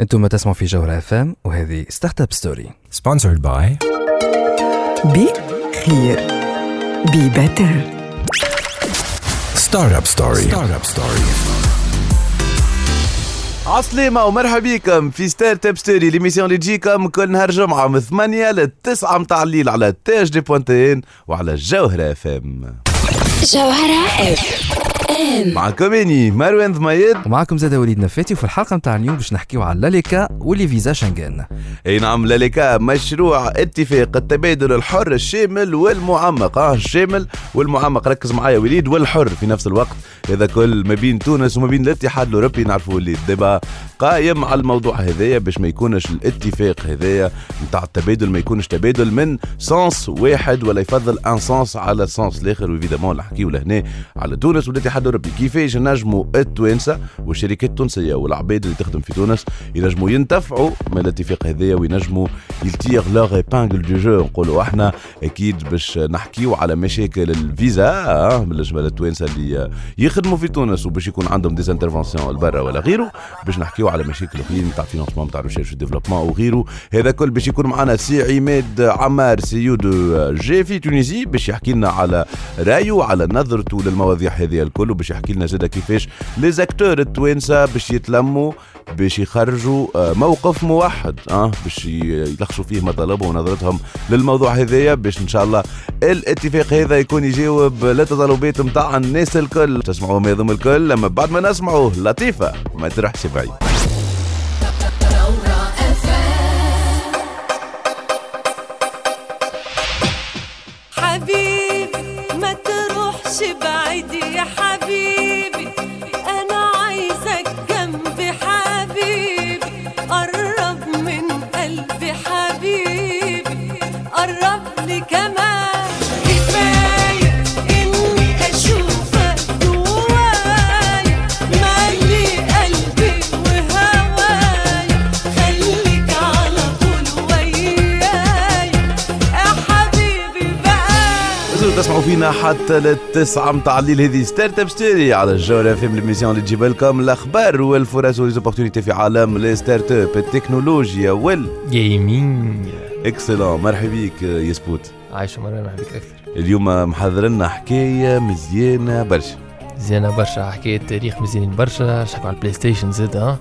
أنتم تسمعوا في جوهرة اف ام وهذه Startup Story Sponsored by be خير be better Startup Story. Startup Story. عسلامة ومرحبا بكم في Startup Story l'émission اللي تجيكم كل نهار جمعة من 8 ل 9 متاع الليل على Tunisie Punkt TN وعلى الجوهرة اف ام جوهرة اف معكم اني مروان ضميد ومعكم زاد وليد نفاتي وفي الحلقة متاع اليوم باش نحكيو على l'ALECA واللي visa Schengen أي نعم l'ALECA مشروع اتفاق التبادل الحر الشامل والمعمق. آه الشامل والمعمق ركز معايا وليد والحر في نفس الوقت. هذا كل ما بين تونس وما بين الاتحاد الأوروبي نعرفوا اللي دابا قايم على الموضوع هذايا باش ما يكونش الاتفاق هذايا نتاع التبادل ما يكونش تبادل من sens واحد ولا يفضل un sens على ال sens الآخر. évidemment نحكيو لهنا على تونس والاتحاد الاوروبي كيفاش نجموا التوانسة والشركات التونسية والعباد اللي تخدم في تونس ينجموا ينتفعوا من الاتفاق هذايا وينجموا يلتيغ لوغ ايبانجل دو جو نقولوا إحنا أكيد باش نحكيو على مشاكل الفيزا آه، بالنسبة للتوانسه اللي آه، يخدموا في تونس وباش يكون عندهم ديزانترفونسيون لبرا ولا غيره باش نحكيو على مشاكل أخرين تاع فينانسمون تاع ريشيرش وديفلوبمون وغيره هذا كل باش يكون معنا سي عماد عمار سي يو دو جي في تونيزي باش يحكي لنا على رأيه على نظرته للمواضيع هذه الكل. وباش يحكي لنا زاده كيفاش لي زاكتور التوانسة باش يتلموا باش يخرجوا آه، موقف موحد آه باش يلخصوا فيه مطالبهم ونظرتهم للموضوع هذايا باش إن شاء الله الاتفاق هذا يكون يجاوب للتطلبات نتاع الناس الكل. تسمعوا يضم الكل لما بعد ما نسمعوا لطيفة ما تروحش بعيد. تسمعوا فينا حتى للتسعة متاع الليل. هذه Startup Story على الجوهرة في l'émission اللي تجيب لكم الأخبار والفرص و les opportunités في عالم ال startup. التكنولوجيا وال gaming excellent مرحبا بيك يا سبوت. عايشة مرة نحبك أكثر. اليوم محضر لنا حكاية مزيانة برشا. زينة برشا حكاية تاريخ مزيانين برشا. شكوا على البلاي ستيشن زاد ها.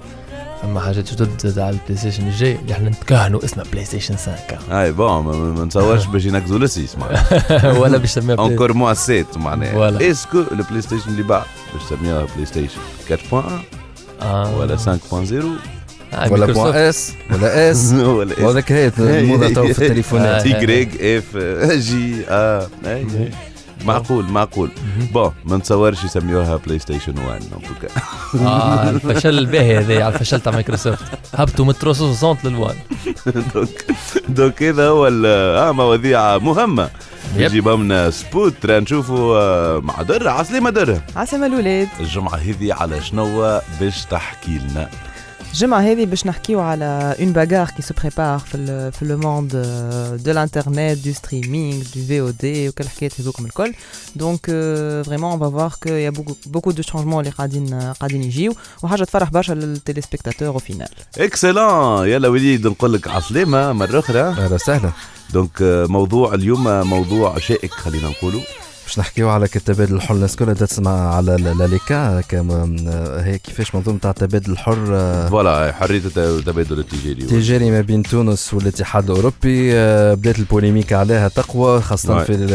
فما حاجات جدد على البلاي ستيشن الجاي اللي إحنا نتكهنوا اسمه بلاي ستيشن 5 اي بون ما- نتصورش باش ينقزوا لسيس معناها ولا باش تسميها بلاي انكور موا 7 معناها. اسكو البلاي ستيشن اللي بعد باش تسميها بلاي ستيشن 4.1 آه. ولا 5.0 آه، ولا. بوان اس ولا اس ولا وهذاك هي الموضة تو في التليفونات آه. تيغريك اف جي آه أي. معقول معقول. بون ما نتصورش يسميوها بلاي ستيشن 1 ان توكا آه الفشل الباهي هذا على الفشل تاع مايكروسوفت. هبطوا من 360 لل One. donc donc هذا هو آه مواضيع مهمة. yep. يجيبها لنا سبوت راه نشوفوا آه، مع درة عسلامة درة عسلامة الولاد الجمعة هذه على شنو باش تحكي لنا؟ الجمعة هذه باش نحكيو على une bagarre qui se prépare في ال في le monde de الانترنت de streaming de VOD وكل الحكايات هذوكم الكل donc vraiment on va voir qu'il y a beaucoup de changements اللي قاعدين قاعدين يجيو وحاجة تفرح برشا لل téléspectateur au final excellent يلا وليد نقول لك عسلامة مرة أخرى أهلا وسهلا donc آه، موضوع اليوم آه، موضوع شائك خلينا نقولوا باش نحكيو على التبادل الحر. الناس كلها تسمع على l'ALECA. هي كيفاش منظومة تاع التبادل الحر آه، voilà حرية الت- التبادل التجاري. تجاري ما بين تونس والاتحاد الأوروبي آه، بدات ال polémique عليها تقوى خاصة واي. في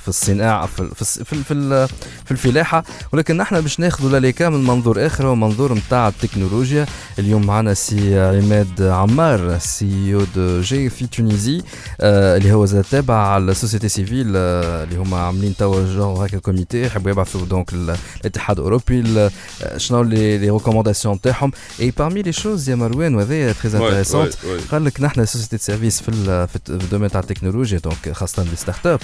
في- الصناعة في في في, في, ال- في الفلاحة. ولكن نحن باش ناخذوا l'ALECA من منظور آخر ومنظور نتاع التكنولوجيا. اليوم معنا سي عماد عمار CEO de جي في Tunisie آه، اللي هو تابع على ال société civile اللي هما عاملين توا جو هكا comité يحبوا يبعثوا donc ال- الاتحاد الأوروبي ال- شنو les, les recommandations تاعهم. et parmi les choses يا مروان وهذايا très intéressantes قال لك نحن société service في في الدومين تاع التكنولوجيا دونك خاصة لي ستارت اب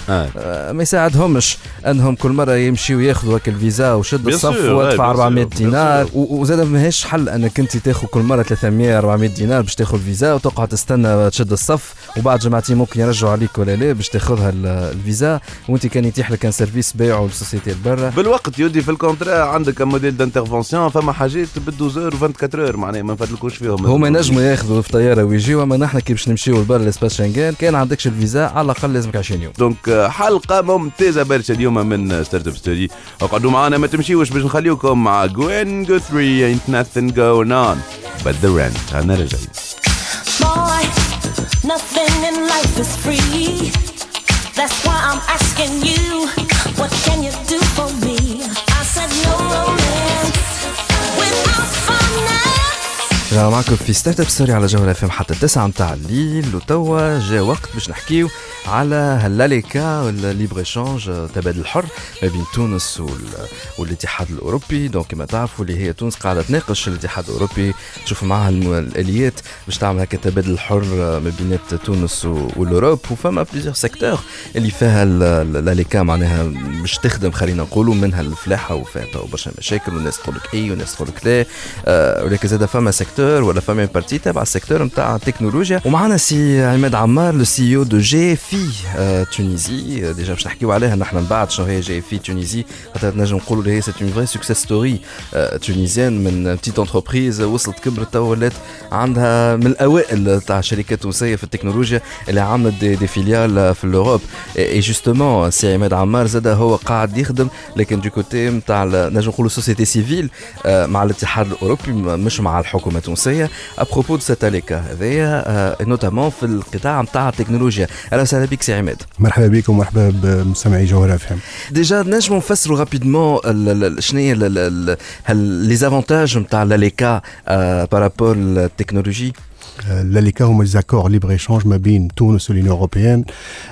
ما يساعدهمش أنهم كل مرة يمشيوا ياخذوا هكا الفيزا وشد الصف وادفع ouais, bien 400 sûr, bien دينار؟ وزاد ماهيش حل أنك أنت تاخذ كل مرة 300 400 دينار باش تاخذ الفيزا وتقعد تستنى تشد الصف وبعد جمعتين ممكن يرجعوا عليك ولا لا باش تاخذها ال- الفيزا. وأنت كان يتيح يتيح لك ان سيرفيس بيعه للسوسيتي برا بالوقت يودي في الكونترا عندك موديل دانترفونسيون فما حاجات بالدوزور و24 اور معناها ما نفدلكوش فيهم. هما ينجموا ياخذوا في طيارة ويجيو اما نحن كي باش نمشيو لبرا l'espace Schengen كان عندكش الفيزا على الأقل لازمك 20 يوم. donc حلقة ممتازة برشا اليوم من Startup Story اقعدوا معنا ما تمشيوش باش نخليوكم مع جوين جو 3 ain't nothing going on. But the rent أنا رجعي. Boy, nothing in life is free. That's why I'm asking you, what can you do for me? I said no رجعنا معكم في Startup Story على جوهر FM حتى التسعة متاع الليل. وتوا جا وقت باش نحكيو على هال ALECA وال libre-échange تبادل الحر ما بين تونس وال... والاتحاد الأوروبي. donc كما تعرفوا اللي هي تونس قاعدة تناقش الاتحاد الأوروبي. تشوف معها الاليات باش تعمل هكا تبادل الحر ما بين تونس والأوروب. وفما plusieurs secteurs اللي فيها ال- ال- ال ALECA معناها مش تخدم خلينا نقولوا منها الفلاحة وفيها برشا مشاكل والناس تقول لك إي والناس تقول لك لا. آه، ولكن زاد فما secteur ولا فما partie تبع ال secteur نتاع التكنولوجيا ومعنا سي عماد عمار le CEO de جي في آه، Tunisie آه، déjà باش نحكيو عليها نحن من بعد شنو هي جي في Tunisie خاطر نجم نقولوا هي c'est une vraie success story tunisienne من petite entreprise وصلت كبرت ولات عندها من الأوائل تاع شركات تونسيه في التكنولوجيا اللي عملت des, des filiales في الأوروب. et justement سي عماد عمار زاد هو قاعد يخدم لكن de côté نتاع نجم نقولوا société civile مع الاتحاد الأوروبي مش مع الحكومة التونسيه à propos de cette ALECA هذايا notamment في القطاع نتاع التكنولوجيا. أهلا وسهلا بك سي عماد. مرحبا بكم ومرحبا بمستمعي جوهر FM. déjà نجموا نفسروا rapidement شنو هي les avantages نتاع l'ALECA par rapport للتكنولوجي l'ALECA هما accords libre-échange ما بين تونس وال Union européenne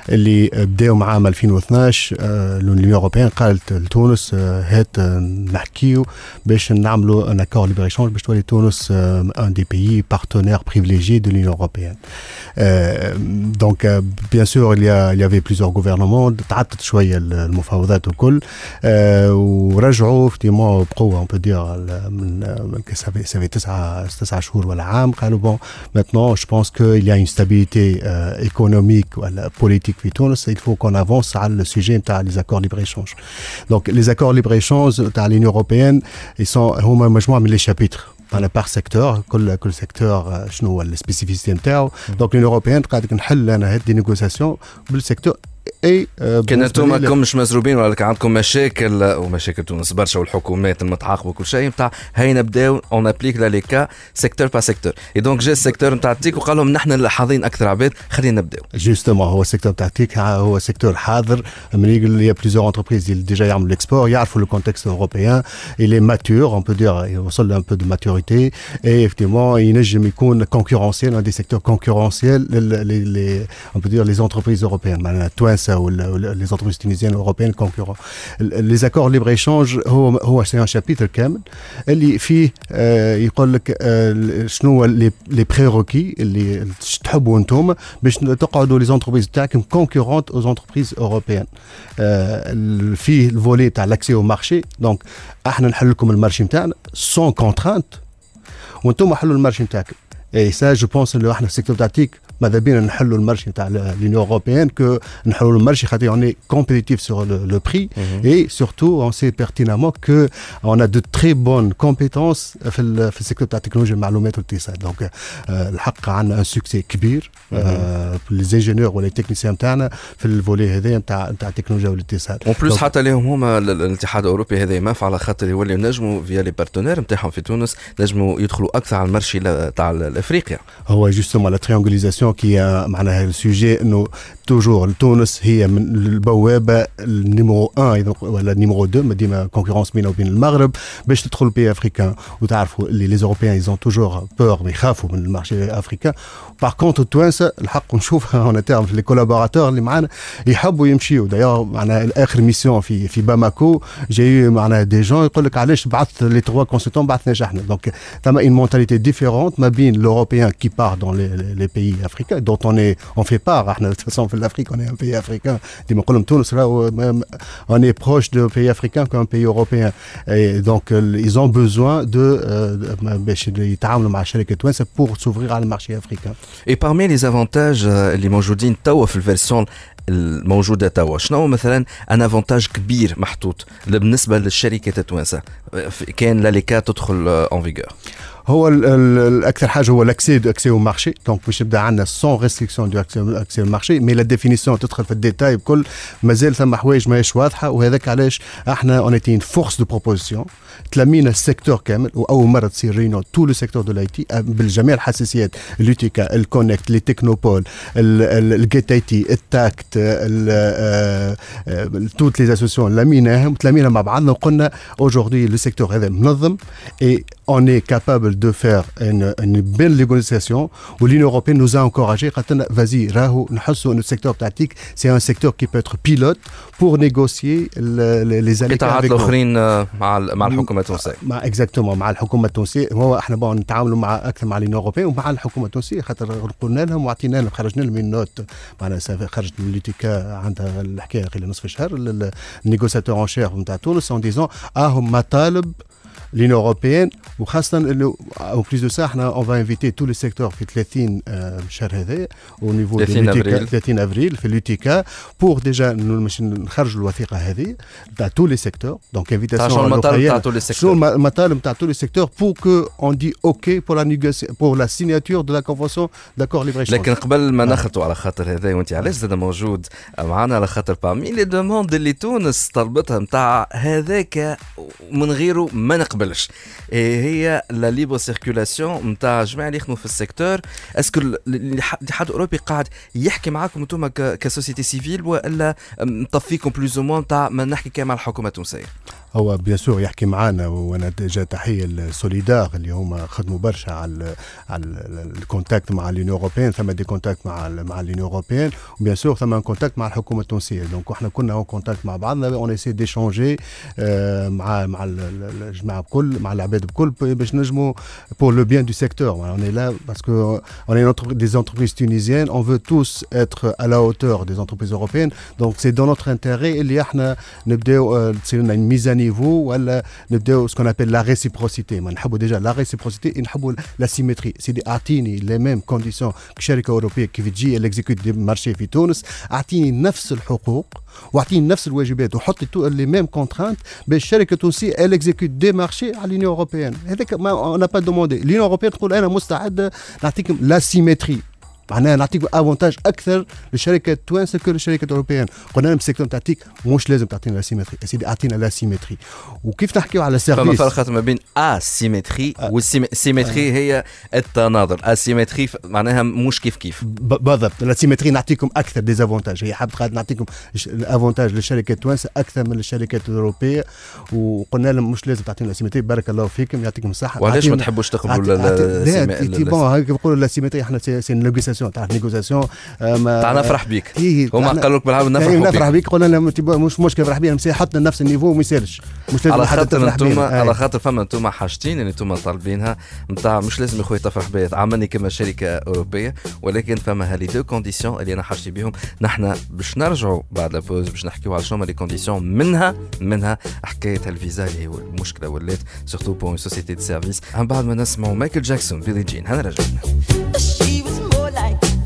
اللي بداوا مع عام 2012 آه، ال Union européenne قالت لتونس آه، هات آه، نحكيو باش نعملوا un accord libre-échange باش تولي تونس un des pays partenaires privilégiés de l'Union européenne donc bien sûr il y a- il y avait plusieurs gouvernements تعطت شوية المفاوضات وكل آه، ورجعوا effectivement بقوه on peut dire من سافي تسعه تسعة شهور ولا عام قالوا bon Maintenant, je pense qu'il y a une stabilité euh, économique ou politique في تونس. Il faut qu'on avance على le sujet نتاع les accords libre-échange. Donc, les accords libre-échange نتاع l'Union européenne, ils sont هما مجموعة من les chapitres. على بار سيكتور كل كل سيكتور شنو هو السبيسيفيسيتي نتاعو دونك لون اوروبيان قاعد نحل انا هاد دي نيغوسياسيون بالسيكتور أي كان أنتم ماكم مش مزروبين ولا كان عندكم مشاكل ومشاكل تونس برشا والحكومات المتعاقبة وكل شيء نتاع هاي نبداو on applique l'ALECA secteur par secteur et donc جا السيكتور نتاع ال tech وقال لهم نحن اللي حاضرين أكثر عباد خلينا نبداو. justement هو ال secteur تاع ال tech هو secteur حاضر. من يقول لي plusieurs entreprises اللي déjà يعملوا ال export يعرفوا le contexte européen est mature on peut dire يوصل un peu de maturité. Et effectivement ينجم يكون secteurs concurrentiels les, les, les, on peut dire les entreprises européennes. معناها توانسة ولا les entreprises tunisiennes européennes concurrents. Les accords libre échange هو هو c'est un chapitre كامل اللي فيه آه يقول لك آه شنو هو les, les prérequis اللي تحبوا أنتم باش تقعدوا les entreprises تاعكم concurrentes aux entreprises européennes. آه فيه ال volet تاع l'accès au marché donc إحنا نحل لكم ال marché نتاعنا sans contrainte وأنتم حلوا ال marché نتاعكم et ça je pense اللي إحنا في ال secteur تاع tech ماذا بينا نحلوا ال marché نتاع l'Union européenne que نحلوا ال marché خاطر le, le prix. Mm -hmm. et surtout on sait pertinemment que on a de très bonnes compétences في في ال secteur تاع تكنولوجيا المعلومات والاتصال donc الحق عندنا un succès كبير les ingénieurs ولا techniciens نتاعنا في ال volet هذا نتاع نتاع التكنولوجيا والاتصال en plus حتى لهم هما الاتحاد الأوروبي هذا ما على خاطر يولي نجموا فيا les partenaires نتاعهم في تونس نجموا يدخلوا أكثر على ال marché تاع افريقيا هو جوستومون لا تريانغوليزاسيون كي معناها السوجي إنه توجور تونس هي من البوابه النيميرو 1 ولا النيميرو 2 ديما كونكورونس بيننا وبين المغرب باش تدخل بي افريكان وتعرفوا اللي لي اوروبيان ايزون توجور بور يخافوا من المارشي افريكان باغ كونتر التوانسه الحق نشوفها اون تيرم في لي كولابوراتور اللي معانا يحبوا يمشيوا. دايوغ معناها اخر ميسيون في في باماكو جاي معناها دي جون يقول لك علاش بعث لي تروا كونسلتون بعثناش إحنا. دونك ثما اون مونتاليتي ديفيرونت ما بين لوروبيان كي بار دون لي بيي افريكان africains dont on est on fait part احنا de toute façon في l'Afrique on est un pays africain ديما نقول لهم تونس راهو même- on est proche de pays africains qu'un pays européen et donc euh, ils ont besoin de euh, باش يتعاملوا مع شركه توانسه pour s'ouvrir على المارشي africain اي parmi les avantages آه، اللي موجودين توا في الفيرسيون الموجوده توا شنو هو مثلا ان افونتاج كبير محطوط بالنسبه للشركات التوانسه آه، في- كان لا ليكا تدخل اون فيغور هو ال- ال- الأكثر حاجة هو l'accès de accès au marché donc باش يبدا عندنا sans restriction de accès au marché mais la définition تدخل في ال détail بكل. مازال ثم حوايج ماهيش واضحة. وهذاك علاش إحنا on était force de proposition تلمينا ال secteur كامل. وأول مرة تصير réunion tout le secteur de l'IT بالجميع الحساسيات. ال UTICA ال CONECT les technopôles ال Get IT ال TACT toutes les associations لميناهم. تلمينا مع بعضنا. وقلنا aujourd'hui le secteur هذا منظم. Et on est capable de faire une, une belle négociation où l'Union européenne nous a encouragé قالت لنا vas-y راهو نحسوا ان ال secteur تاع TIC c'est un secteur qui peut être pilote pour négocier le- le- les allées القطاعات avec nous. الاخرين آه، مع ال- مع الحكومة التونسيه مع exactement مع الحكومة التونسيه هو إحنا bon نتعاملوا مع أكثر مع l'Union européenne ومع الحكومة التونسيه خاطر قلنا لهم وعطينا لهم خرجنا لهم ال note معناها سا- خرجت من ليتيكا عندها الحكاية قبل نصف شهر النيغوسياتور اون شير نتاع تونس اون ديزون اهم مطالب l'Union européenne وخاصة اللي au plus de ça إحنا on va inviter tous les secteurs في 30 آه، شهر هذا au niveau de 30 l'UTK أبريل. 30 افريل في لوتيكا بور ديجا باش نخرجوا الوثيقه هذه تاع les secteurs donc تاع invitation شنو المطالب. تاع تو لي شنو سيكتور الم- المطالب تاع secteurs pour que on dit OK pour la négoci- pour la signature de la convention d'accord libre échange لكن قبل ما نخطوا على خاطر هذا وانت علاش زاد موجود معنا على خاطر parmi les demandes اللي تونس طلبتها نتاع هذاك من غيره ما نقبلش إيه هي la libre circulation نتاع جميع اللي يخدموا في ال secteur. est-ce que ال- الاتحاد الأوروبي قاعد يحكي معاكم أنتم ك société civile ولا مطفيكم plus ou moins نتاع ما نحكي كان مع الحكومة التونسية؟ هو bien sûr يحكي معانا وأنا déjà تحية ل Solidar اللي هما خدموا برشا على على ال- ال contact مع ال Union européenne ثم des contacts مع مع ال Union européenne و bien sûr ثم contact مع الحكومة التونسية. donc إحنا كنا en contact مع بعضنا on essaie d'échanger مع مع ال- ال- الجماعة بكل مع العباد بكل باش نجموا on est là parce que on est une entreprise- des entreprises tunisiennes, on veut tous être à la hauteur des entreprises européennes. Donc c'est dans notre intérêt. اللي إحنا نبداو آه، تصير لنا à niveau ولا نبداو ce qu'on appelle la réciprocité. ما نحبوا déjà la réciprocité نحبوا la symétrie. سيدي اعطيني les mêmes conditions كشركه اوروبيه كيف تجي ال exécute des marchés في تونس اعطيني نفس الحقوق واعطيني نفس الواجبات وحطي tous les mêmes contraintes باش الشركة التونسيه elle exécute des marchés على l'Union européenne. هذاك ما on n'a pas demandé. l'Union européenne تقول أنا مستعده نعطيكم l'asymétrie معناها نعطيكم avantages أكثر للشركه التوانسه كل الشركات الاوروبيين قلنا لهم ال secteur تاع TIC مش لازم تعطينا l'asymétrie يا سيدي اعطينا la symétrie وكيف نحكيو على فما services فرق ما بين asymétrie وال symétrie هي التناظر asymétrie معناها مش كيف كيف بالضبط l'asymétrie نعطيكم أكثر des avantages هي حابه نعطيكم ال avantages للشركات التوانسه أكثر من الشركات الاوروبيه وقلنا لهم مش لازم تعطينا l'asymétrie بارك الله فيكم يعطيكم الصحه وعلاش ما تحبوش تقبلوا la- تي- bon هكا بقولوا l'asymétrie إحنا سي négociation تعرف négociation تاع نفرح بيك. إيه، هما تعال- قالوا لك يعني نفرحوا نفرح بيك. بيك. قلنا لهم bon مش مشكل نفرح mais حطنا نفس ال niveau وما يسالش مش لازم على خاطر أنتم. على. خاطر فما أنتم حاجتين اللي أنتم طالبينها. نتاع مش لازم يا خويا تفرح بيا. عملني كما شركة أوروبية ولكن فما ها les deux conditions اللي أنا حاجتي بهم نحن باش نرجعوا بعد la pause باش نحكيو على شنو هما les conditions منها منها حكاية الفيزا اللي هو المشكلة ولات surtout pour sociétés de services من بعد ما نسمعوا مايكل جاكسون بيلي جين هنرجع. She was more like like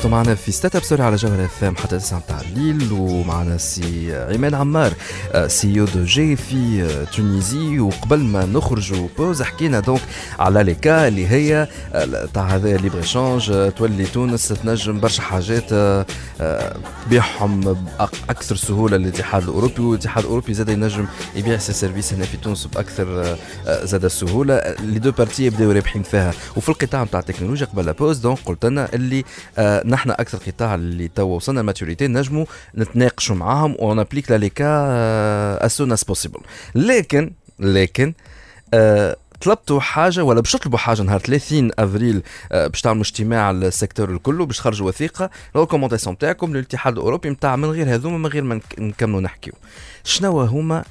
مازالتوا معنا في Startup Story على جوهر اف ام حتى 9 متاع الليل ومعنا سي عماد عمار CEO de جي في آه، Tunisie وقبل ما نخرجوا pause حكينا donc على l'ALECA اللي هي آه، تاع هذا libre échange تولي تونس تنجم برشا حاجات آه، آه، تبيعهم بأك- أكثر سهولة للاتحاد الأوروبي والاتحاد الأوروبي زاد ينجم يبيع ses services هنا في تونس بأكثر آه، آه، زاد السهوله les deux parties يبداو رابحين فيها. وفي القطاع نتاع التكنولوجيا قبل pause donc قلت لنا اللي آه، نحن أكثر قطاع اللي توا وصلنا maturité نجموا نتناقشوا معاهم on applique l'ALECA as soon as possible لكن لكن آه، طلبتوا حاجة ولا باش تطلبوا حاجة نهار 30 أفريل آه، باش تعملوا اجتماع ال secteur الكل باش تخرجوا وثيقة ال recommandations تاعكم للاتحاد الأوروبي نتاع من غير هذوما من غير ما نك- نكملوا نحكيو. شنو هما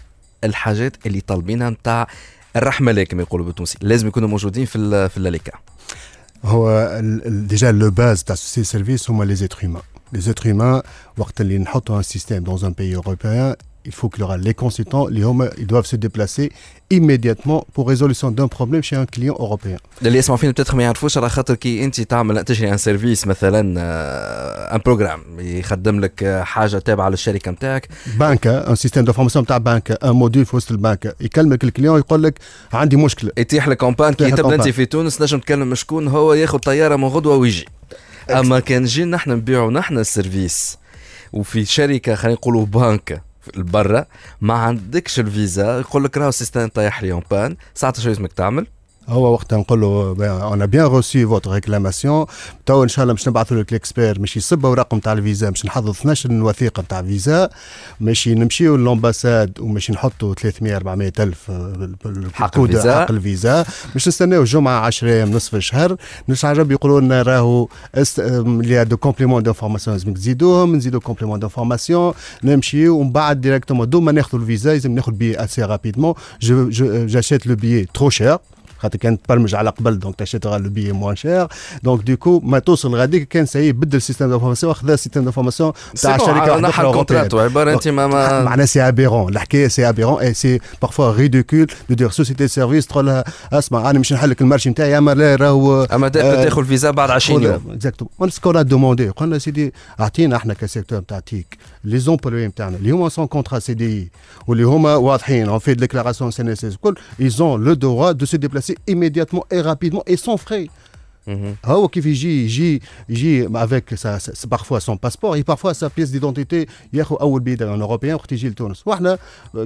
الحاجات اللي طالبينها نتاع الرحمة لك كما يقولوا بالتونسي؟ لازم يكونوا موجودين في في ال ALECA هو ال- ال- déjà le base تاع ال sociétés services هما les êtres humains les êtres humains وقت اللي نحطوا un système dans un pays européen il faut qu'il y aura les consultants اللي هما ils doivent se déplacer immédiatement pour résolution d'un problème chez un client européen. اللي يسمعوا فينا بتاتخ ما يعرفوش على خاطر كي انت تعمل تشري ان سيرفيس مثلا ان بروجرام يخدم لك آه، حاجة تابعه للشركه نتاعك بنكة ان سيستم دانفورماسيون تاع بنكة ان موديل في وسط البنكة يكلمك الكليون يقول لك عندي مشكلة يتيح لك كومبان كي يتيح لك تبدا انت كومبان. في تونس نجم تكلم شكون هو ياخذ طياره من غدوه ويجي اما كان جي نحن نبيعوا نحن السيرفيس وفي شركه خلينا نقولوا بنك برا ما عندكش الفيزا يقول لك راهو السيستم طايح، il est en panne ساعتها شو لازمك تعمل؟ هو وقتها نقول له on a bien reçu votre réclamation تو إن شاء الله باش نبعثوا لك ال expert باش يصب اوراق نتاع الفيزا باش نحضر 12 وثيقة نتاع فيزا ماشي نمشيو لل ambassade وماشي نحطوا 300 400 ألف حق الفيزا. حق الفيزا. باش نستناو جمعة 10 أيام نصف الشهر نش عجب يقولوا لنا راهو. اللي دو كومبليمون دانفورماسيون لازم تزيدوهم نزيدوا كومبليمون دانفورماسيون نمشيو ومن بعد ديريكتومون دوما ناخذوا الفيزا لازم ناخذ بي اسي رابيدمون جاشيت لو بيي ترو شير خاطر كان تبرمج على قبل دونك تاشيتغا لو بيي موان شير. دونك دوكو ما توصل غاديك كان سي بدل السيستم دانفورماسيون خذا السيستم دانفورماسيون تاع سي بون، شركه واحدة نحى أخرى الكونترات أوروبية. عبارة أنت ما ما معناها سي ابيرون الحكاية سي ابيرون اي سي بارفوا ريديكول دو دير سوسيتي سيرفيس تقول لها اسمع أنا مش نحل لك المارشي نتاعي أما لا راهو أما تبدا تاخذ الفيزا بعد 20 يوم. اكزاكتومون اون سكون ا دوموندي قلنا سيدي أعطينا إحنا كسيكتور نتاع تيك لي زومبلوي نتاعنا اللي هما سون كونترا سي دي واللي هما واضحين اون في ديكلاراسيون سي إن إس الكل ils ont le droit de se déplacer immédiatement et rapidement et sans frais. مهم. هو كيف يجي يجي يجي افيك سا سا- بارفوا سون باسبور اي بارفوا سا بيس ديدونتيتي ياخذ اول بيد ان اوروبيان وقت يجي لتونس وإحنا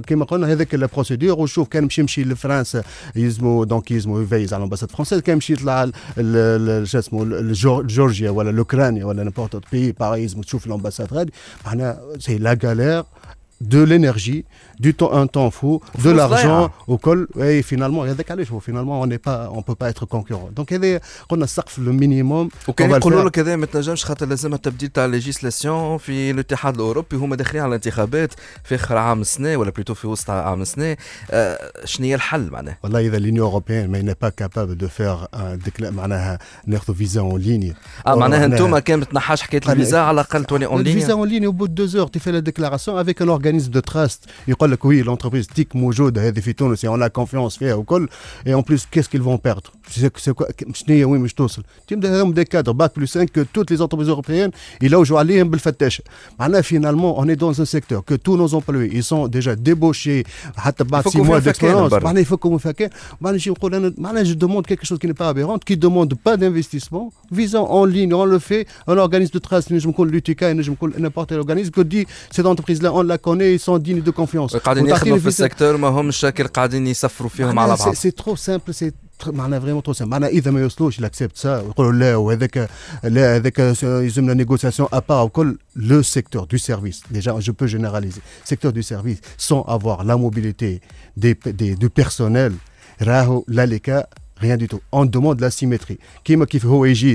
كما قلنا هذاك لا بروسيدور وشوف كان مشي يمشي لفرنسا يلزمو دونك يلزمو يفيز على الامباساد فرونسيز كان مشي يطلع ل- ل- ل- شو اسمه الجور- جورجيا ولا الاوكرانيا ولا نيمبورت بي باغي يلزمو تشوف الامباساد غادي معناها سي لا galère de l'énergie, du temps, un temps fou, de فلوس l'argent, ضايعة. au col, et finalement, هذاك علاش هو finalement on n'est pas, on peut pas être concurrent. Donc هذا قلنا السقف le minimum وكان on va le يقولوا faire. لك هذا ما تنجمش خاطر لازم تبديل تاع ليجيسلاسيون في الاتحاد الأوروبي هما داخلين على الانتخابات في آخر عام السنة ولا plutôt في وسط عام السنة آه شنو هي الحل معناه؟ والله إذا l'Union européenne mais n'est pas capable de faire un décla- معناها ناخذ فيزا en ligne آه معناها معناها- أنتم كان ما تنحاش حكاية قال- الفيزا على الأقل تولي اون الفيزا لين اون ليني au bout de deux heures tu fais la déclaration avec un organisme de trust يقول لك oui l'entreprise TIC موجوده هذه في تونس et on a confiance فيها وكل et en plus qu'est-ce qu'ils vont perdre c'est c'est quoi شنو هي وين باش توصل تبدا هذوم des cadres bac plus 5 que toutes les entreprises européennes يلوجوا عليهم بالفتاشه معناها finalement on est dans un secteur que tous nos employés ils sont déjà débauchés حتى بعد 6 يفكوا mois فيها فكان d'expérience برا. معناها يفكوا من فكان معناها نجي نقول أنا معناها je demande quelque chose qui n'est pas aberrant qui demande pas d'investissement visa en ligne on le fait un organisme de trust نجم يكون l'UTK نجم يكون n'importe quel organisme que dit cette entreprise là on la connaît ils sont dignes de confiance قاعدين وتعطيني يخدموا في فيزا. ال secteur ما همش كل قاعدين يسفروا فيهم على معناها بعض سي ترو سامبل سي معناها فريمون ترو سامبل معناها اذا ما يوصلوش l'acceptent ça ويقولوا لا وهذاك لا هذاك يلزمنا نيغوسياسيون ابار وكل لو سيكتور دو سيرفيس ديجا جو بو جينيراليزي سيكتور دو سيرفيس سون افوار لا موبيليتي دي دي دو بيرسونيل راهو لا لي كا rien du tout. On demande la symétrie.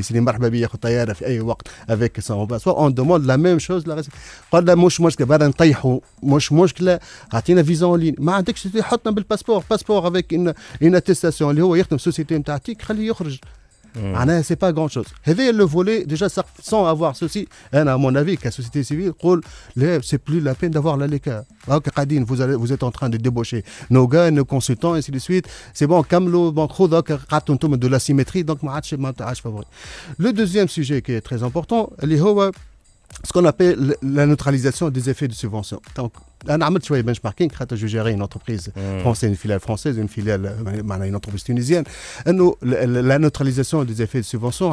سيدي مرحبا بيا ياخذ طياره في اي وقت افيك سون باسبور اون دوموند لا ميم شوز لا قال لا مش مشكله بعد نطيحوا مش مشكله اعطينا فيزا اون لين ما عندكش حطنا بالباسبور باسبور افيك ان ان اللي هو يخدم سوسيتي نتاع تيك خليه يخرج معناها سي با غران شوز هذا لو فولي ديجا سون افوار سوسي أنا مون افي كسوسيتي سيفيل نقول لا سي بلو لا بين دافوار لا ليكا هاكا قاعدين vous allez- vous êtes en train de débaucher nos gars nos consultants ainsi de suite. C'est bon كملوا bon خذ هاكا قعدتوا أنتم de la symétrie donc ما عادش ما عادش فافوري le deuxième sujet qui est très important اللي هو ce qu'on appelle la neutralisation des effets de subvention. Donc, un armement de benchmarking, quand je gérais une entreprise hmm. française, une filiale française, une filiale, euh, une entreprise tunisienne, euh, la neutralisation des effets de subvention,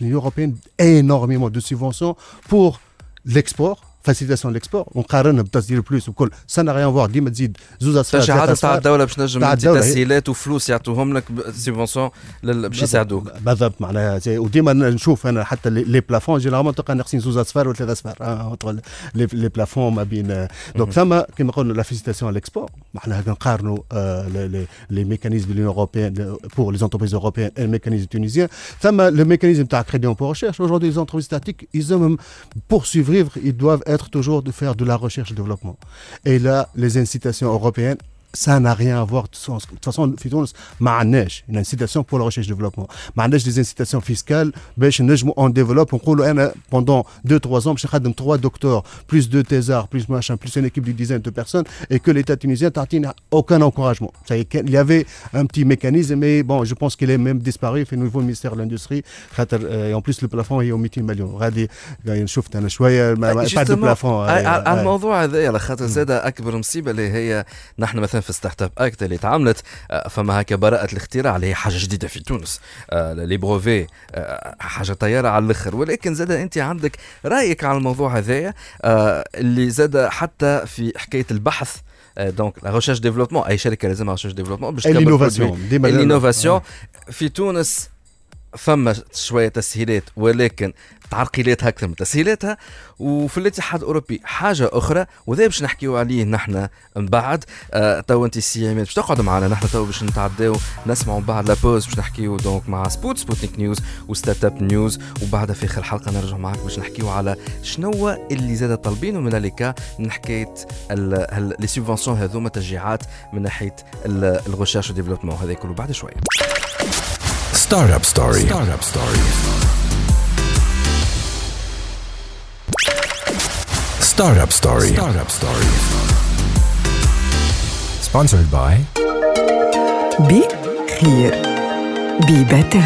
l'Union européenne énormément de subventions pour l'export فاسيليتاسيون ليكسبور ونقارنها بتصدير بلوس وكل سا نا ريان فوار ديما تزيد زوز اصفار تشجيعات ثلاث نتاع أصفار. الدولة باش نجم نتاع انت الدولة هي- تسهيلات وفلوس يعطوهم لك سيبونسيون باش يساعدوك بالضبط معناها زي- وديما نشوف أنا حتى لي لي بلافون جينيرالمون تلقى ناقصين زوز اصفار وثلاث اصفار آه، entre لي لي بلافون ما بين دونك ثم كما قلنا لا فيسيتاسيون ليكسبور معناها نقارنوا آه، لي- لي- لي ميكانيزم de l'Union européenne pour les entreprises européennes et le mécanisme tunisien. ثم le mécanisme تاع crédit pour recherche. Aujourd'hui les entreprises statiques ils ont même pour survivre ils doivent être toujours de faire de la recherche et développement. Et là les incitations européennes ça n'a rien à voir de sens. De toute façon, في تونس ما عندناش une incitation pour la recherche et développement. ما عندناش des incitations fiscales باش نجموا on développe ونقولوا انا pendant 2 3 ans باش نخدم 3 docteurs plus 2 thésards plus machin plus une équipe de dizaines de personnes et que l'état tunisien تعطينا aucun encouragement. Ça y est, il y avait un petit mécanisme mais bon, je pense qu'il est même disparu في niveau ministère de l'industrie خاطر euh, et en plus le plafond est au 200 مليون غادي غادي شفت انا شويه ما- ما- pas de Justement, plafond. على أي- على أي. الموضوع هذا على خاطر زاد اكبر مصيبه اللي هي نحن مثلا في ستارت اب اكت اللي تعاملت آه، فما هكا براءة الاختراع اللي هي حاجة جديدة في تونس. آه، les brevets آه، حاجة طيارة على الآخر. ولكن زاد أنت عندك رأيك على الموضوع هذايا اللي زاد حتى في حكاية البحث donc la recherche développement أي شركة لازمها recherche développement باش تكبر produit. ديما- ال innovation في تونس فما شوية تسهيلات ولكن تعرقيلاتها أكثر من تسهيلاتها. وفي الاتحاد الأوروبي حاجة أخرى وذا باش نحكيو عليه نحن من بعد. آه تو انت عماد باش تقعد معنا نحن تو باش نتعداو نسمعوا من بعد la pause باش نحكيو donc مع Spout Sputnik News و Startup News. وبعدها في آخر الحلقة نرجع معك باش نحكيو على شنو اللي زاد طالبينه من اليكا من حكاية les subventions هذوما تشجيعات من ناحية ال recherche و développement هذا كله بعد شوية Startup Story. Startup Story. Startup Story. Startup Story. Sponsored by بي خير بي بتر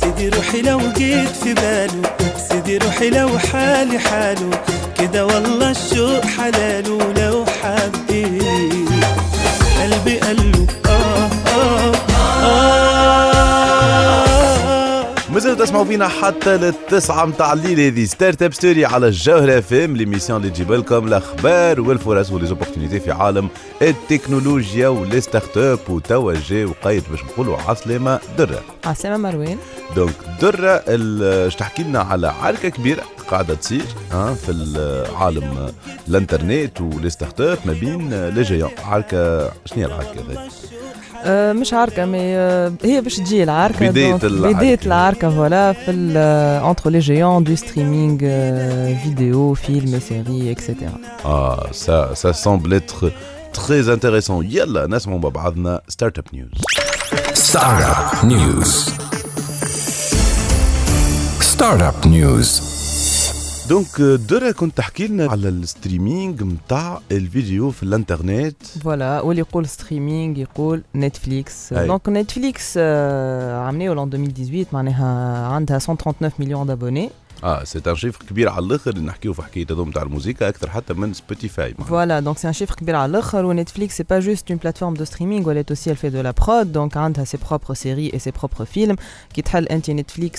سيدي روحي لو جيت في باله سيدي روحي لو حالي حاله. كده والله الشوق حلاله تسمعوا فينا حتى للتسعة متاع الليل. هذه Startup Story على الجوهرة اف ام l'émission اللي تجيب لكم الاخبار والفرص و les opportunités في عالم التكنولوجيا و les startups وتوا جا وقيد باش نقولوا عسلامة درة. عسلامة مروان. donc درة ال- اش تحكي لنا على عركة كبيرة قاعدة تصير في العالم الانترنت و les startups ما بين les géants عركة شنو هي العركة هذه؟ آه، مش عركة mais آه، هي باش تجي العركة بداية donc العركة. بداية العركة voilà في entre les géants de streaming vidéo films séries et cetera Ah, ça, ça semble être très intéressant. يلا نسمعوا مع بعضنا Startup News. Startup News. Startup News. donc درة كنت تحكي لنا على ال streaming متاع الفيديو في الانترنت voilà واللي يقول streaming يقول Netflix. donc Netflix عملوه l'an 2018 معناها عندها 139 مليون d'abonnés آه c'est un chiffre كبير على الآخر نحكيو في حكايه هذوم تاع الموسيقى أكثر حتى من Spotify Voilà, donc c'est un chiffre كبير على الآخر و Netflix c'est pas juste une plateforme de streaming où elle est aussi elle fait de la prod donc عندها ses propres séries et ses propres films. كي تحل انت كل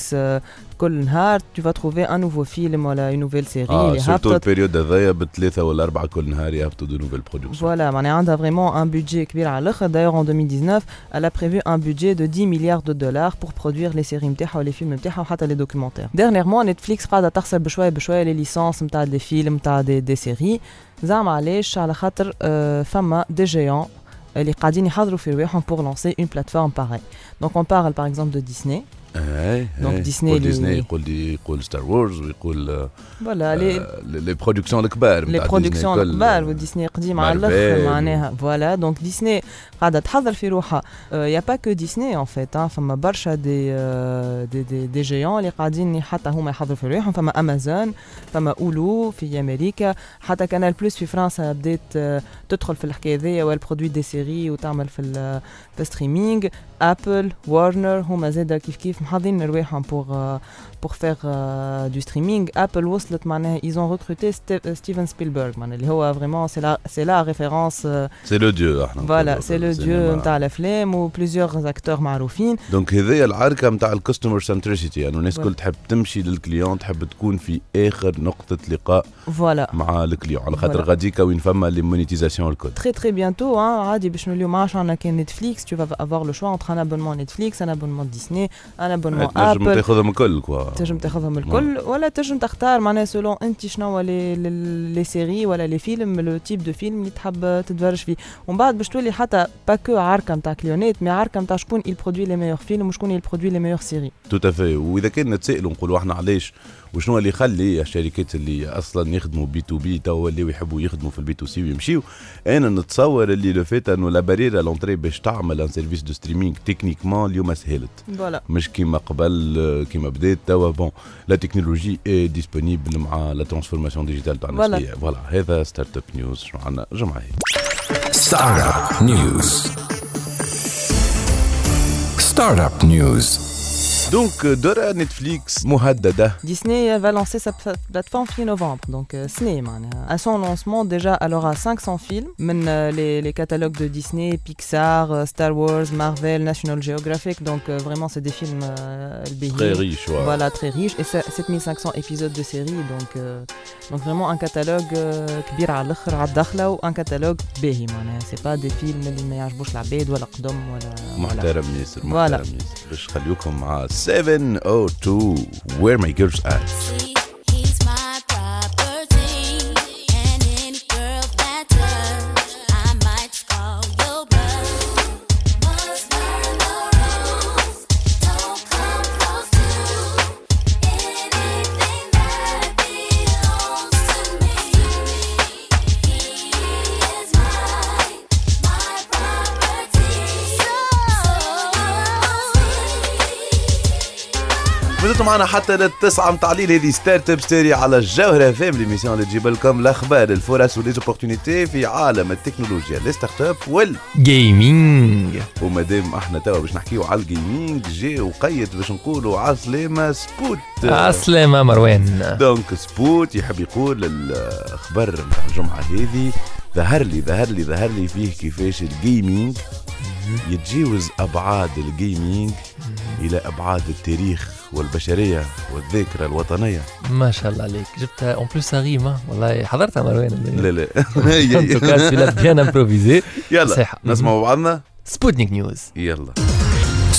نهار tu vas trouver un nouveau film ولا une nouvelle série اه اللي سورتو هبطت البيريود هذايا بالثلاثه ولا اربعه كل نهار يهبطوا دو نوفيل برودكسيون Voilà, معناها عندها vraiment un budget كبير على الاخر d'ailleurs en 2019 elle a prévu un budget de 10 milliards de dollars pour produire les séries نتاعها ولي فيلم نتاعها وحتى les documentaires dernièrement Netflix قاعده تخسر بشويه بشويه لي ليسونس نتاع دي فيلم نتاع دي, دي séries زعما علاش على خاطر آه، فما دي جيون اللي قاعدين يحضروا في رواحهم pour lancer une plateforme pareille donc on parle par exemple de Disney اي دونك إي. ديزني يقول اللي- ديزني يقول دي يقول ستار وورز ويقول voilà les les productions الكبار les متاع production Disney الكل. الكبار وديزني قديم على مارفل الآخر و- معناها voilà donc Disney قاعدة تحضر في روحها il y a pas que Disney en fait فما برشا دي آه، دي دي, دي جيون اللي قاعدين حتى Մադին ներուե համբողը روحهم فما امازون فما اولو في أمريكا حتى كانال بلوس في فرنسا بدات آه، تدخل في الحكاية ذي والبرودوي دي سيري وتعمل في ال- في الستريمينغ ابل وارنر هما زادا كيف كيف كيف محضرين رواحهم بور بور فيغ دو ستريمينغ ابل وصلت معناها ايزون ريكروتي ستيفن سبيلبرغ معناها اللي هو فريمون سي لا سي لا ريفيرونس سي لو ديو إحنا فوالا سي لو ديو نتاع الافلام وبليزيور اكتور معروفين دونك هذيا العركه نتاع الكاستمر سنتريسيتي يعني الناس Voilà. الكل تحب تمشي للكليون تحب تكون في اخر نقطه لقاء فوالا مع الكليون على خاطر Voilà. غاديكا وين فما لي مونيتيزاسيون الكل Très très bientôt, hein, عادي باش نوليو ما عادش عندنا كان نتفليكس tu vas avoir le choix entre un abonnement Netflix, un abonnement Disney, un abonnement تنجم Apple. تاخذهم الكل quoi تنجم تاخذهم الكل ولا تنجم تختار معناها selon انت شنو les les séries ولا les films le type de films اللي تحب تتفرج فيه. ومن بعد باش تولي حتى pas que عركه نتاع كليونات mais عركه نتاع شكون il produit les meilleurs films وشكون il produit les meilleures séries. tout à fait وإذا كان نتسائلوا نقولوا إحنا علاش وشنو اللي يخلي الشركات اللي أصلا يخدموا B to B تو ولاو يحبوا يخدموا في ال B to C ويمشيو أنا نتصور اللي le fait إنه la barrière à l'entrée باش تعمل un service de streaming techniquement اليوم سهلت فوالا مش كيما قبل كيما بدات توا بون لا تكنولوجي اي ديسپونيبل مع لا ترانسفورماسيون ديجيتال تاع الناس. فوالا هذا ستارت اب نيوز شنو عندنا جمعه هي Startup News. Startup News. دونك دورة نتفليكس مهدده Disney va lancer sa pla- plateforme fin novembre, donc euh, Disney. À son lancement, déjà, elle aura 500 films, men, euh, les, les catalogues de Disney, Pixar, euh, Star Wars, Marvel, National Geographic, donc euh, vraiment c'est des films euh, LBI. très riche ouais. Voilà, très riche. Et c'est 7500 épisodes de série, donc, euh, donc vraiment un catalogue euh, كبير على الآخر على الدخلة وان catalogue باهي معناها سي با دي فيلم اللي ما يعجبوش العباد ولا قدم ولا ولا محترم ياسر فوالا. محترم ياسر باش خليوكم مع 702 Where My Girls At فضلتوا معنا حتى للتسعة متاع الليل هذه Startup Story على الجوهرة FM l'émission اللي تجيب لكم الأخبار الفرص و les opportunités في عالم التكنولوجيا les startups وال جيمنج ومادام إحنا توا باش نحكيو على ال gaming جا وقيت باش نقولوا على سبوت. عسلامة مروان. donc سبوت يحب يقول الأخبار نتاع الجمعة هذه ظهر لي ظهر لي ظهر لي فيه كيفاش ال gaming يتجاوز أبعاد ال gaming إلى أبعاد التاريخ. والبشرية والذاكره الوطنية. ما شاء الله عليك. جبتها en plus ريمة والله حضرتها مروان لا لا. c'est bien improvisé يلا. نسمعوا بعضنا. Sputnik News يلا.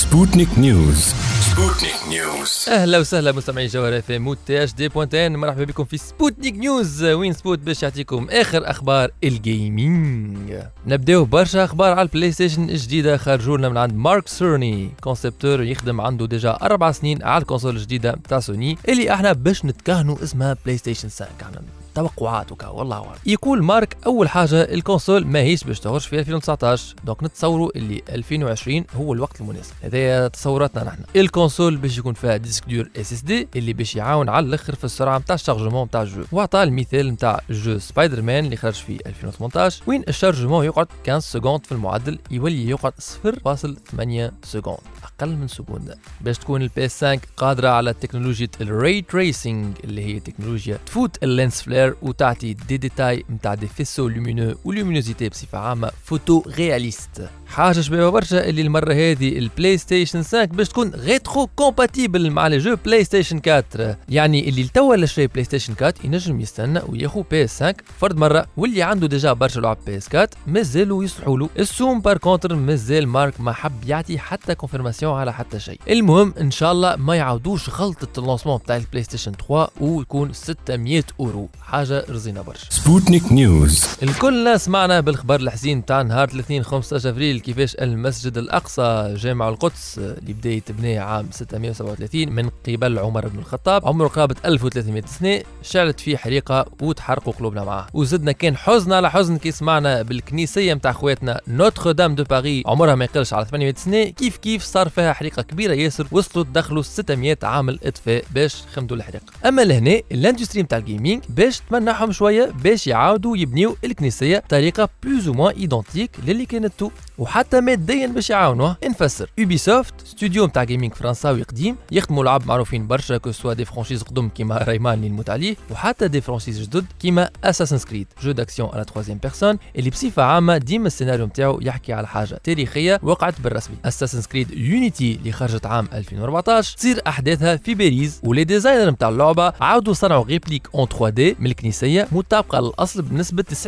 Sputnik News. Sputnik News. أهلا وسهلا مستمعي جوهرة FM و THD point tn مرحبا بكم في Sputnik News وين سبوت باش يعطيكم آخر أخبار ال gaming نبدأو برشا أخبار على ال PlayStation الجديدة. خرجوا لنا من عند مارك سيرني concepteur يخدم عنده déjà أربع سنين على ال console الجديدة بتاع سوني اللي أحنا باش نتكهنوا اسمها PlayStation 5 إحنا توقعات وكا والله أعلم. يقول مارك أول حاجة ال console ماهيش باش تخرج في 2019 donc نتصوروا اللي 2020 هو الوقت المناسب. هذايا تصوراتنا نحن. ال console باش يكون فيها disque dur SSD اللي باش يعاون على الأخر في السرعة نتاع ال chargement نتاع ال jeu. وعطى المثال نتاع jeu Spider-Man اللي خرج في 2018 وين ال chargement يقعد 15 secondes في المعدل؟ يولي يقعد 0.8 seconde. أقل من seconde. باش تكون ال PS5 قادرة على تكنولوجيا ال ray tracing اللي هي تكنولوجيا تفوت ال lens flare وتعطي دي ديتاي نتاع des faisceaux lumineux و luminosité بصفه عامه photoréaliste حاجة شبيبه برشا اللي المرة هذه ال PlayStation 5 باش تكون rétrocompatible مع les jeux PlayStation 4 يعني اللي توا اللي شري PlayStation 4 ينجم يستنى وياخو PS5 فرد مرة واللي عنده déjà برشا لعب PS4 مازالوا يصلحوا له. السوم par contre مازال مارك ما حب يعطي حتى confirmation على حتى شيء. المهم إن شاء الله ما يعاودوش غلطة ال lancement بتاع ال PlayStation 3 ويكون 600 أورو. حاجة رزينة برشا. Sputnik News. الكلنا سمعنا بالخبر الحزين تاع نهار الاثنين 15 افريل كيفاش المسجد الأقصى جامع القدس اللي بدا يتبنى عام 637 من قبل عمر بن الخطاب. عمره قرابه 1300 سنه شعلت فيه حريقة وتحرقوا قلوبنا معاه وزدنا كان حزن على حزن كي سمعنا بالكنيسية نتاع خواتنا Notre-Dame de Paris. عمرها ما يقلش على 800 سنه كيف كيف صار فيها حريقة كبيرة ياسر وصلوا دخلوا 600 عامل اطفاء باش خمدوا الحريقه أما لهنا ال industry نتاع ال gaming باش تمنحهم شوية باش يعاودوا يبنيو الكنيسية بطريقة plus ou moins identique للي كانت تو وحتى ماديا باش يعاونوه. نفسر Ubisoft studio نتاع gaming فرنساوي قديم يخدموا لعب معروفين برشا que ce soit des franchises قدم كيما Rayman اللي نموت عليه وحتى des franchises جدد كيما Assassin's Creed jeu d'action à la troisième personne اللي بصفه عامه ديما السيناريو نتاعو يحكي على حاجة تاريخية وقعت بالرسمي. Assassin's Creed Unity اللي خرجت عام 2014 تصير أحداثها في باريس و les designers نتاع اللعبة عاودوا صنعوا réplique en 3D من الكنيسية مطابقه للأصل بنسبة 90%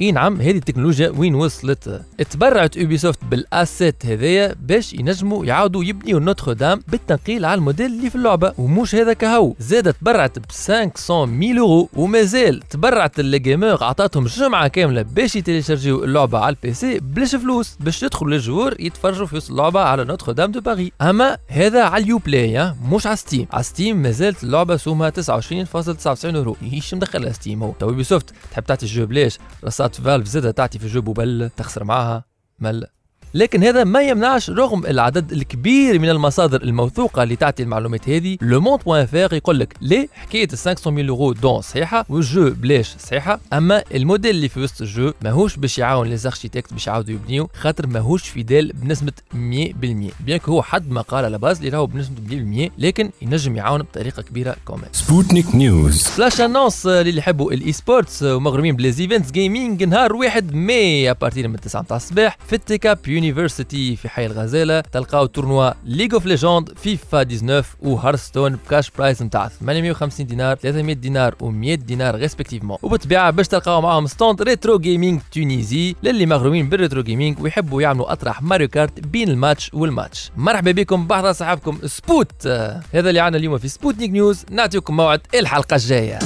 إي نعم هذه التكنولوجيا وين وصلت؟ تبرعت Ubisoft بال assets هذايا باش ينجموا يعاودوا يبنيوا Notre-Dame بالتنقيل على الموديل اللي في اللعبة. ومش هذا كهو. زادت تبرعت ب 500 mille يورو ومازال تبرعت ال gamers عطاتهم جمعة كاملة باش يتيليشارجيو اللعبة على ال PC بلاش فلوس. باش يدخلوا لل jeu يتفرجوا في اللعبة على Notre-Dame de Paris. أما هذا على ال Uplay مش على Steam. على Steam مازالت اللعبة سومها 29.99 يورو. إيش مدخلها Steam هو؟ Ubisoft تحب تعطي ال jeu بلاش رصات فالف زادة تعطي في الجو ببل تخسر معاها. مل لكن هذا ما يمنعش رغم العدد الكبير من المصادر الموثوقة اللي تعطي المعلومات هذه. لو موند بوان فير يقول لك ليه حكاية 500 ميل يورو دون صحيحة والجو بلاش صحيحة؟ أما الموديل اللي في وسط الجو ماهوش باش يعاون لي زاركتيكت باش يعاودوا يبنيو خاطر ماهوش فيدال بنسبة 100% بيان هو حد ما قال على باز اللي راهو بنسبة 100% لكن ينجم يعاون بطريقة كبيرة كومنت سبوتنيك نيوز فلاش انونس اللي يحبوا الاي سبورتس ومغرومين بليزيفنتس جيمنج نهار 1 ماي ابارتير من 9 تاع الصباح. في التيكاب يونيفرسيتي في حي الغزالة تلقاو تورنوا ليج اوف ليجوند فيفا 19 وهارستون بكاش برايس نتاع 850 دينار 300 دينار و100 دينار respectivement وبالطبيعة باش تلقاو معاهم stand Retro Gaming Tunisie للي مغرومين بال retro gaming ويحبوا يعملوا أطرح Mario Kart بين الماتش والماتش. مرحبا بكم بحضر صاحبكم سبوت هذا اللي عنا اليوم في Sputnik News نعطيكم موعد الحلقة الجاية.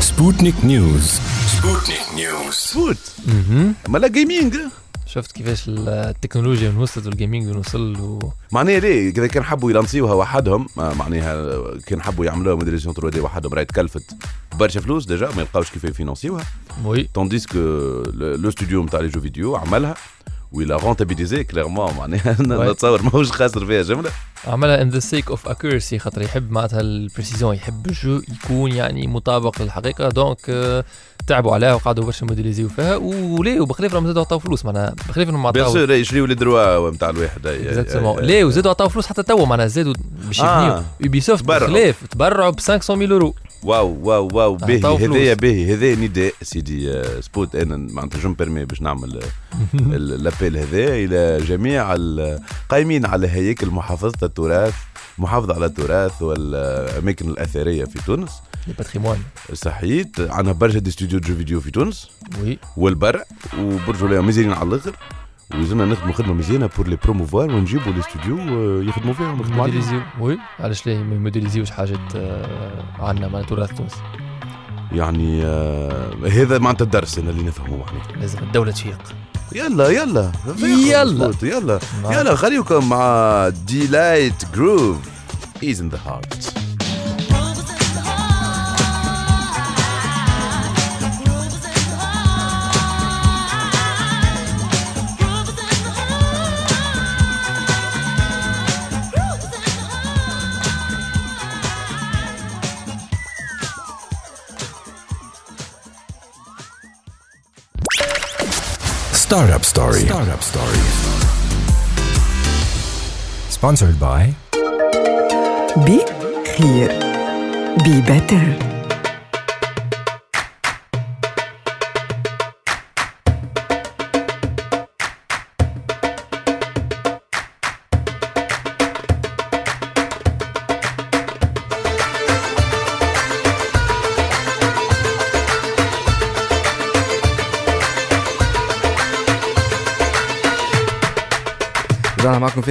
سبوتنيك نيوز سبوتنيك News سبوت مالا gaming شفت كيفاش التكنولوجيا وين وصلت وال gaming وين وصل و... معناها ليه؟ إذا كان حبوا يلانسيوها وحدهم معناها كان حبوا يعملوها modélisation 3D وحدهم راهي تكلفت برشا فلوس déjà ما يلقاوش كيف يفينونسيوها. oui. tandis que le studio نتاع les jeux vidéo عملها و l'a rentabilisé clairement معناها نتصور ماهوش خاسر فيها جملة. عملها in the sake of accuracy خاطر يحب معناتها ال précision يحب ال jeu يكون يعني مطابق للحقيقة. donc آه، تعبوا عليها وقعدوا برشا موديليزيو فيها. وليه؟ وبخلاف راهم زادوا عطاو فلوس معناها بخلاف انهم bien عطاو. sûr يشريوا les droits نتاع الواحد؟ exactement ليه؟ وزادوا عطاو فلوس حتى توا معناها زادوا باش. يبنيو. Ubisoft. بخلاف تبرعوا ب 500 mille يورو wow wow wow باهي. هذايا باهي هذايا نداء سيدي سبوت أنا معناتها je permets باش نعمل l'appel هذا إلى جميع القائمين على هياكل محافظه التراث محافظه على التراث والاماكن الاثريه في تونس les patrimoines صحيت عندنا برشا des studios jeux vidéo في تونس oui والبرع وبرج مزيانين على الآخر ولازمنا نخدموا خدمة مزيانة pour les promouvoir ونجيبوا les studios آه، يخدموا فيهم عليهم موديليزيو. oui علاش ليه ما يموديليزيوش حاجات آه، عندنا معناتها تراث تونس؟ يعني آه هذا معناتها الدرس أنا اللي نفهمه معناتها لازم الدولة تفيق يلا يلا. يلا. يلا. نعم. يلا خليكم مع Deee-Lite Groove Is in the Heart Startup Story. Startup Stories. Sponsored by بي خير بي بيتر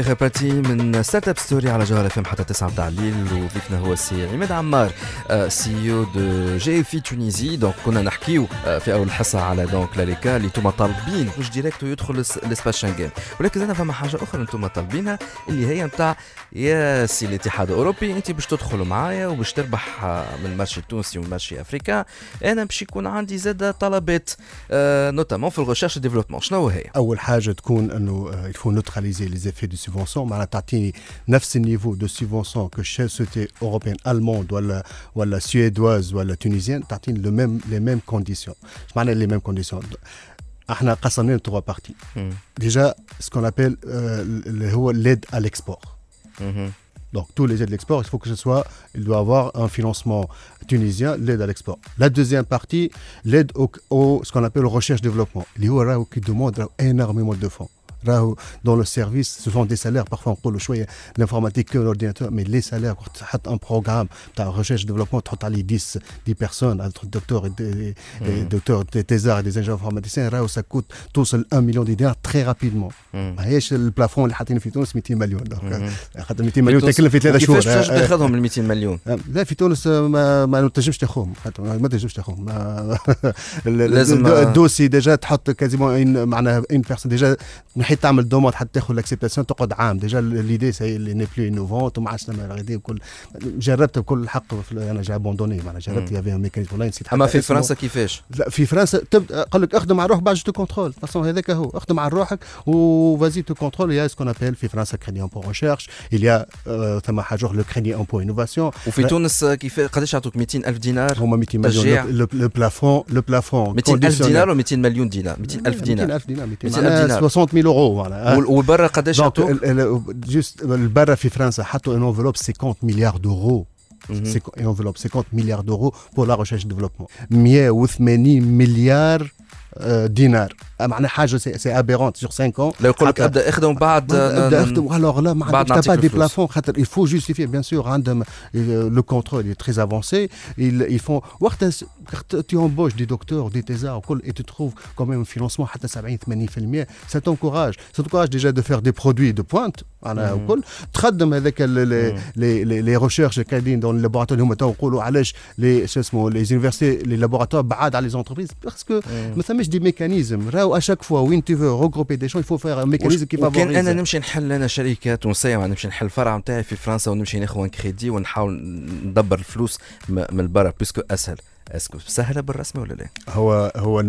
اخر partie من Startup Story على جوهر FM حتى 9 متاع الليل وضيفنا هو السي عماد عمار CEO de جي في Tunisie donc كنا نحكيو آه، في أول حصه على donc لاريكا اللي أنتم طالبين مش directo يدخل l'espace Schengen ولكن أنا فما حاجة أخرى أنتم طالبينها اللي هي نتاع يا سي الاتحاد الأوروبي أنت باش تدخلوا معايا وباش تربح آه، من ال marché التونسي وال marché africain أنا باش يكون عندي زاد طلبات notamment في ال recherche développement شنو هي؟ أول حاجة تكون إنه الفو نوتراليزي لي زيفي دو سوبفونسيون معناها تعطيني نفس النيفو دو سوبفونسيون كو سوسيتي اوروبيان الموند ولا ولا سويدواز ولا تونيزيان تعطيني لو ميم لي ميم كونديسيون معناها لي ميم كونديسيون احنا قسمناه trois parties. مم. Déjà, ce qu'on appelle euh, le- هو l'aide à l'export. مهم. Donc, tous les aides à l'export, il faut que ce soit, il doit avoir un financement tunisien, l'aide à l'export. La deuxième partie, l'aide au, au- ce qu'on appelle recherche-développement. Il y a qui demande énormément de fonds. راهو dans le service, ce sont des salaires, parfois on parle شوية l'informatique que l'ordinateur, mais les salaires, quand tu as un programme, tu as recherche développement, tu as 10, 10 personnes, entre docteurs et des, des docteurs, des thésards et des ingénieurs informaticiens, راهو ça coûte tous 1 million de dinars très rapidement. مم. ماهيش البلافون اللي حاطينه في تونس 200 مليون مهم. خاطر 200 مليون تونس- تكلم في ثلاثة شهور وكيفاش آه، آه. تاخذهم ال 200 مليون لا في تونس ما ما تنجمش تاخذهم خاطر ما تنجمش تاخذهم ما- ال- لازم- الدو- الدوسي ديجا تحط كازيمون معناها ان بيرسون ديجا نحيت تعمل دوموند حتى تاخذ لاكسبتاسيون تقعد عام. ديجا ليدي سي اللي ني بلو انوفونت وما عادش نعمل غادي وكل. جربت بكل حق في- أنا جا ابوندوني معناها جربت مم. يافي ميكانيزم والله نسيت أما حتى في اسمه. فرنسا كيفاش؟ لا في فرنسا تبدا قال لك اخدم على روحك بعد تو كونترول فاصون هذاك هو. اخدم على روحك وفازي تو كونترول يا سكون ابيل في فرنسا كريدي امبو ريشيرش اليا ثم حاجة le crédit impôt innovation وفي تونس كيف قداش يعطوك؟ 200 ألف دينار هما 200 تشجيع. مليون le plafond le plafond 200 ألف دينار و 200 مليون دينار. 200 ألف دينار. 200 ألف دينار 200 200 ألف دينار. 60 000 اورو معناها وبرا قداش juste البرا في فرنسا حطوا une enveloppe 50 مليار d'euros enveloppe 50 milliards d'euros pour la recherche et développement. 180 مليار دينار معناها حاجة c'est apparente sur 5 ans. لو يقول لك حتى- أبدا إخدم بعد ابدا اخدم الوغ لا ما بعد عندك نعطيك با دي الفلوس. plafond خاطر il faut justifier bien sûr عندهم le contrôle est très avancé. Ils, ils font وقت tu embauches des docteurs des thésards وكل et tu trouves quand même un financement حتى 70 80% ça t'encourage. Ça t'encourage déjà de faire des produits de pointe معناها مم. وكل. تخدم هذاك les les recherches قاعدين dans ال laboratoires اللي هما تو نقولوا علاش les شو اسمه les universités les laboratoires بعاد على les entreprises parce que ما ثماش des mécanismes راهو à chaque fois وين regrouper des gens il faut faire un mécanisme qui وكان favorise. أنا نمشي نحل أنا شركه تونسيه معناها نمشي نحل الفرع نتاعي في فرنسا ونمشي ناخذ كريدي ونحاول ندبر الفلوس م- من البرا parce que أسهل. est-ce que سهله بالرسمي ولا لا؟ هو هو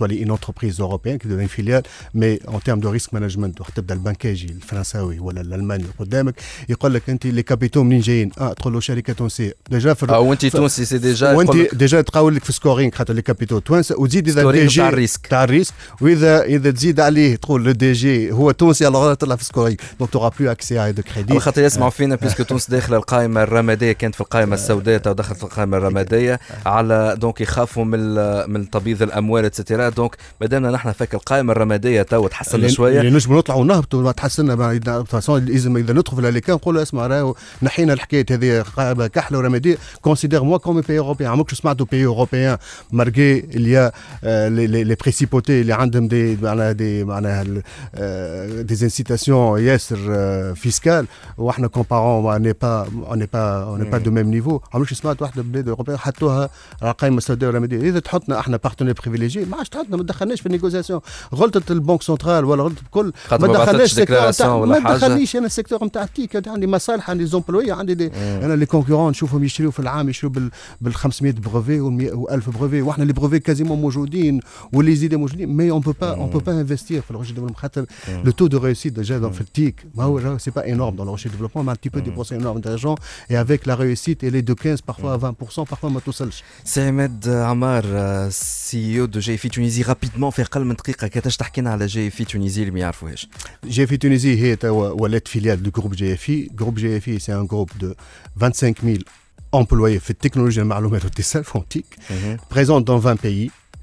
toi une entreprise européenne qui devient une filiale mais en termes de risque management وقت تبدأ البنك يجي الفرنساوي ولا الألماني قدامك يقول لك أنت les capitaux منين جايين؟ آه تقول له شركة تونسية. déjà في أو انت تونسي c'est déjà وأنت déjà تقاول لك في scoring خاطر les capitaux توانسه وتزيد إذا ال DG تاع ال risque. تاع ال risque. واذا إذا تزيد عليه تقول le DG هو تونسي alors تطلع في scoring donc tu auras plus accès à du crédit خاطر يسمعوا فينا parce que تونس داخلة القائمة الرمادية كانت في القائمة السوداء تو دخلت في القائمة الرمادية. على donc يخافوا من من تبييض الأموال et cetera donc مادامنا نحن فاك القائمة الرمادية تو تحسن شوية. اللي نجم نطلعوا ونهبطوا ما تحسنا façon لازم اذا ندخل في الاليكان نقولوا اسمع راهو نحينا الحكاية هذه قائمة كحلة ورمادية. considère-moi comme pays européen عمرك سمعتوا pays européen malgré اللي les principautés اللي عندهم des معناها des معناها des incitations ياسر fiscales وإحنا comparant n'est pas n'est pas on n'est pas de même niveau عمرك سمعت واحدة بلاد اوروبيه حطوها على القائمة السوداء والرمادية. إذا تحطنا إحنا partenaire privilégié ما عادش تحطنا ما تدخلناش في ال négociation غلطة ال banque centrale ولا غلطة الكل خاطر ما بعثتش ال secteur déclaration نتاع- ولا ما حاجة. دخلنيش أنا ال secteur نتاع ال tech عندي مصالح عندي employés عندي des أنا les concurrents نشوفهم يشتريوا في العام يشتريوا بال بال 500 brevets و 1000 brevets وإحنا les brevets quasiment موجودين واللي زيد موجودين. mais on peut pas on peut pas investir في ال recherche développement خاطر le taux de réussite déjà في ال tech ما هو c'est pas énorme dans ال recherche développement ما un petit peu des pourcents énormes d'argent et avec la réussite elle est de 15 parfois à 20% parfois ما توصلش سي عماد عمار CEO de GFI Tunisie rapidement في أقل من دقيقه كيفاش تحكي لنا على GFI Tunisie اللي ما يعرفوهاش GFI Tunisie هي توا ولات filiale du groupe GFI groupe GFI c'est un groupe de 25000 employés. في التكنولوجيا المعلومات والاتصال فونتيك présente dans 20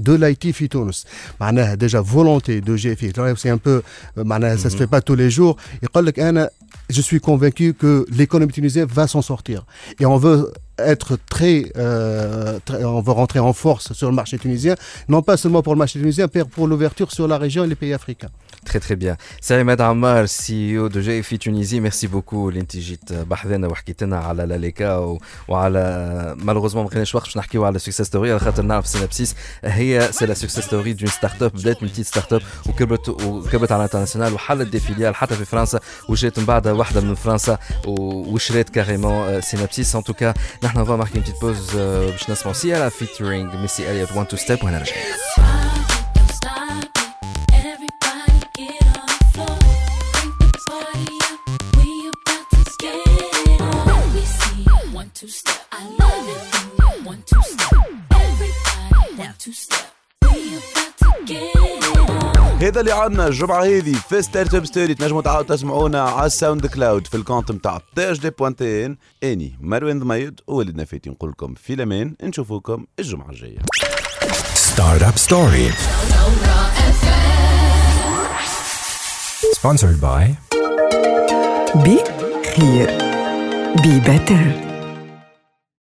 de l'IT في تونس معناها déjà volonté de GFI c'est un peu معناها ça se fait pas tous les jours يقول لك انا je suis convaincu que l'économie tunisienne va s'en sortir et on veut être très, euh, très, on veut rentrer en force sur le marché tunisien non pas seulement pour le marché tunisien mais pour l'ouverture sur la région et les pays africains Très très bien. C'est Ahmed Ammar, CEO de GFI Tunisie. Merci beaucoup اللي انت جيت بحذنا وحكيت لنا على لاليكا و... وعلى malheureusement ما بقيناش وقت باش نحكيو على success story على خاطر نعرف Synapsis هي c'est la success story d'une startup بدات من petite startup وكبرت وكبرت على ال international وحلت des filiales حتى في فرنسا وجات من بعدها واحدة من فرنسا وشريت carrément Synapsis en tout cas نحن فا ماركي بتيت بوز باش نسمعوا سيالا فيتشرينغ ميسي اليوت 1 تو ستيب وهنرجع two step. I love it when you one two step. Everybody one two step. We about to get it on. هذا اللي عندنا الجمعة هذه في Startup Story تنجموا تعاودوا تسمعونا على ال SoundCloud في ال compte نتاع تاج دي point tn أني مروان ضميد وولد نفاتي نقول لكم في الأمان. نشوفوكم الجمعة الجاية. Startup Story. Sponsored by بي خير بي بيتر